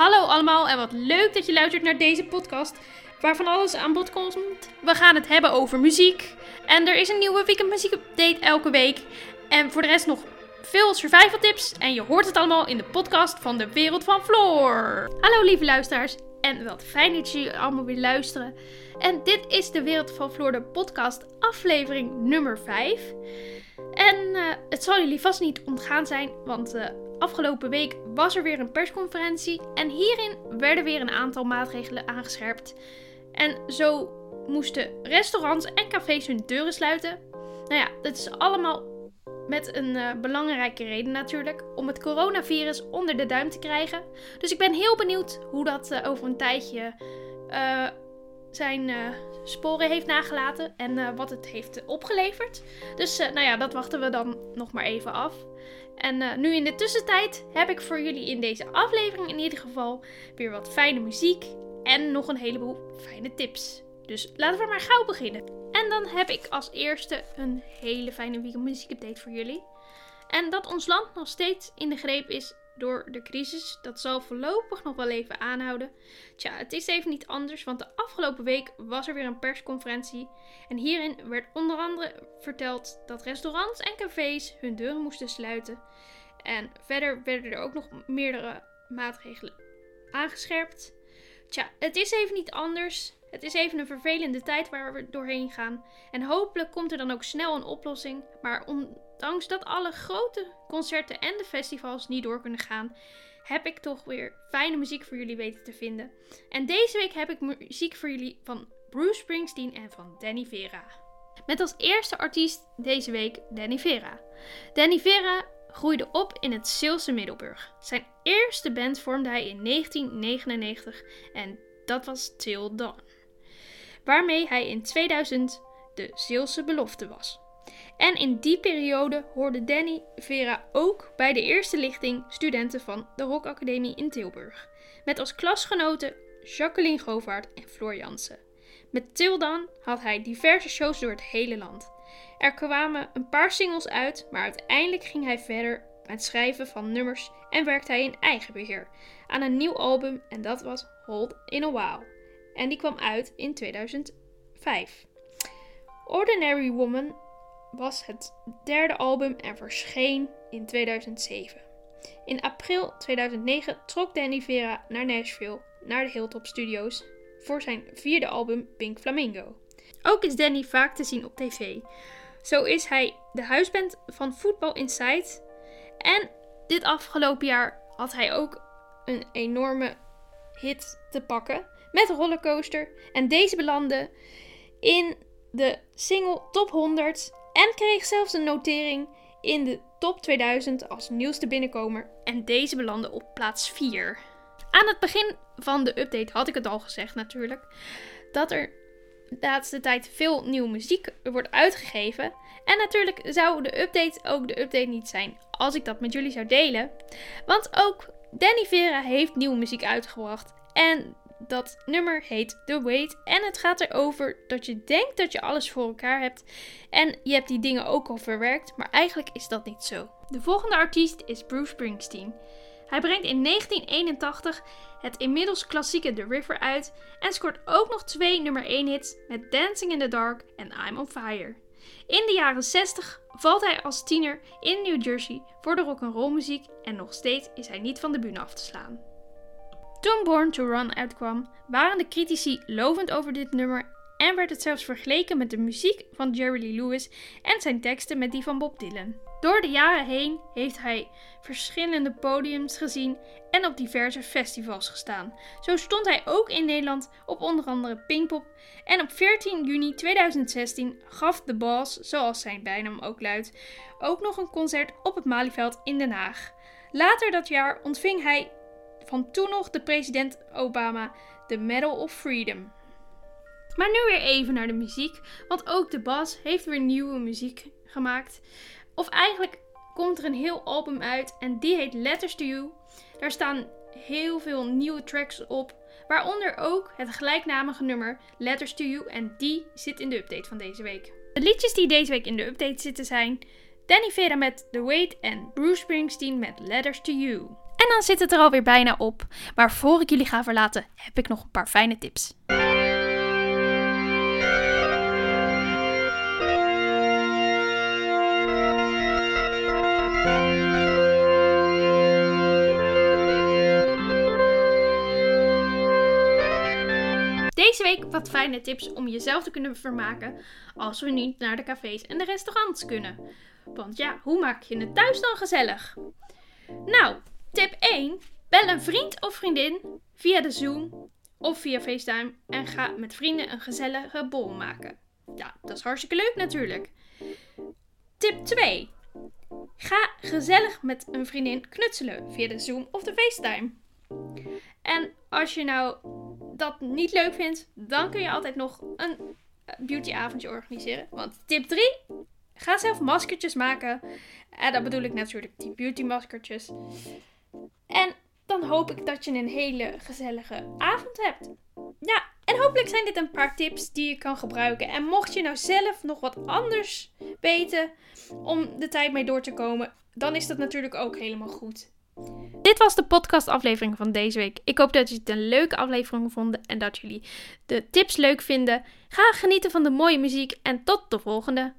Hallo allemaal en wat leuk dat je luistert naar deze podcast waarvan alles aan bod komt. We gaan het hebben over muziek en er is een nieuwe weekend muziek update elke week. En voor de rest nog veel survival tips en je hoort het allemaal in de podcast van de Wereld van Floor. Hallo lieve luisteraars en wat fijn dat jullie allemaal weer luisteren. En dit is de Wereld van Floor de podcast aflevering nummer 5. En eh, het zal jullie vast niet ontgaan zijn, want uh, afgelopen week was er weer een persconferentie. En hierin werden weer een aantal maatregelen aangescherpt. En zo moesten restaurants en cafés hun deuren sluiten. Nou ja, dat is allemaal met een uh, belangrijke reden natuurlijk. Om het coronavirus onder de duim te krijgen. Dus ik ben heel benieuwd hoe dat over een tijdje zijn uh, sporen heeft nagelaten en wat het heeft opgeleverd. Dus nou ja, dat wachten we dan nog maar even af. En nu in de tussentijd heb ik voor jullie in deze aflevering in ieder geval weer wat fijne muziek en nog een heleboel fijne tips. Dus laten we maar gauw beginnen. En dan heb ik als eerste een hele fijne weekend muziek update voor jullie. En dat ons land nog steeds in de greep is door de crisis. Dat zal voorlopig nog wel even aanhouden. Tja, het is even niet anders, want de afgelopen week was er weer een persconferentie. En hierin werd onder andere verteld dat restaurants en cafés hun deuren moesten sluiten. En verder werden er ook nog meerdere maatregelen aangescherpt. Tja, het is even niet anders. Het is even een vervelende tijd waar we doorheen gaan. En hopelijk komt er dan ook snel een oplossing. Maar ondanks dat alle grote concerten en de festivals niet door kunnen gaan, heb ik toch weer fijne muziek voor jullie weten te vinden. En deze week heb ik muziek voor jullie van Bruce Springsteen en van Danny Vera. Met als eerste artiest deze week Danny Vera. Danny Vera groeide op in het Zeelse Middelburg. Zijn eerste band vormde hij in 1999 en dat was Till Dawn waarmee hij in 2000 de Zeelse belofte was. En in die periode hoorde Danny Vera ook bij de eerste lichting studenten van de Rock Academie in Tilburg. Met als klasgenoten Jacqueline Govaert en Floor Jansen. Met Tildan had hij diverse shows door het hele land. Er kwamen een paar singles uit, maar uiteindelijk ging hij verder met schrijven van nummers en werkte hij in eigen beheer aan een nieuw album en dat was Hold in a While. En die kwam uit in 2005. Ordinary Woman was het derde album en verscheen in 2007. In april 2009 trok Danny Vera naar Nashville, naar de Hilltop Studios, voor zijn vierde album Pink Flamingo. Ook is Danny vaak te zien op tv. Zo is hij de huisband van Football Inside. En dit afgelopen jaar had hij ook een enorme hit te pakken met Rollercoaster. En deze belandde in de single top 100 en kreeg zelfs een notering in de top 2000 als nieuwste binnenkomer. En deze belandde op plaats 4. Aan het begin van de update had ik het al gezegd natuurlijk. Dat er de laatste tijd veel nieuwe muziek wordt uitgegeven. En natuurlijk zou de update ook de update niet zijn als ik dat met jullie zou delen. Want ook Danny Vera heeft nieuwe muziek uitgebracht. En dat nummer heet The Wait. En het gaat erover dat je denkt dat je alles voor elkaar hebt. En je hebt die dingen ook al verwerkt. Maar eigenlijk is dat niet zo. De volgende artiest is Bruce Springsteen. Hij brengt in 1981 het inmiddels klassieke The River uit. En scoort ook nog twee nummer 1 hits met Dancing in the Dark en I'm on Fire. In de jaren 60 valt hij als tiener in New Jersey voor de rock'n'roll muziek en nog steeds is hij niet van de bühne af te slaan. Toen Born to Run uitkwam, waren de critici lovend over dit nummer en werd het zelfs vergeleken met de muziek van Jerry Lee Lewis en zijn teksten met die van Bob Dylan. Door de jaren heen heeft hij verschillende podiums gezien en op diverse festivals gestaan. Zo stond hij ook in Nederland op onder andere Pinkpop en op 14 juni 2016 gaf The Boss, zoals zijn bijnaam ook luidt, ook nog een concert op het Malieveld in Den Haag. Later dat jaar ontving hij van toen nog de president Obama de Medal of Freedom. Maar nu weer even naar de muziek, want ook de Bas heeft weer nieuwe muziek gemaakt. Of eigenlijk komt er een heel album uit en die heet Letters to You. Daar staan heel veel nieuwe tracks op, waaronder ook het gelijknamige nummer Letters to You en die zit in de update van deze week. De liedjes die deze week in de update zitten zijn Danny Vera met The Wait en Bruce Springsteen met Letters to You. Dan zit het er alweer bijna op. Maar voor ik jullie ga verlaten, heb ik nog een paar fijne tips. Deze week wat fijne tips om jezelf te kunnen vermaken als we niet naar de cafés en de restaurants kunnen. Want ja, hoe maak je het thuis dan gezellig? Nou, tip 1. Bel een vriend of vriendin via de Zoom of via FaceTime en ga met vrienden een gezellige bol maken. Ja, dat is hartstikke leuk natuurlijk. Tip 2. Ga gezellig met een vriendin knutselen via de Zoom of de FaceTime. En als je nou dat niet leuk vindt, dan kun je altijd nog een beautyavondje organiseren. Want tip 3, ga zelf maskertjes maken. En dat bedoel ik natuurlijk die beauty maskertjes. En dan hoop ik dat je een hele gezellige avond hebt. Ja, en hopelijk zijn dit een paar tips die je kan gebruiken. En mocht je nou zelf nog wat anders weten om de tijd mee door te komen, dan is dat natuurlijk ook helemaal goed. Dit was de podcastaflevering van deze week. Ik hoop dat jullie het een leuke aflevering vonden en dat jullie de tips leuk vinden. Ga genieten van de mooie muziek en tot de volgende.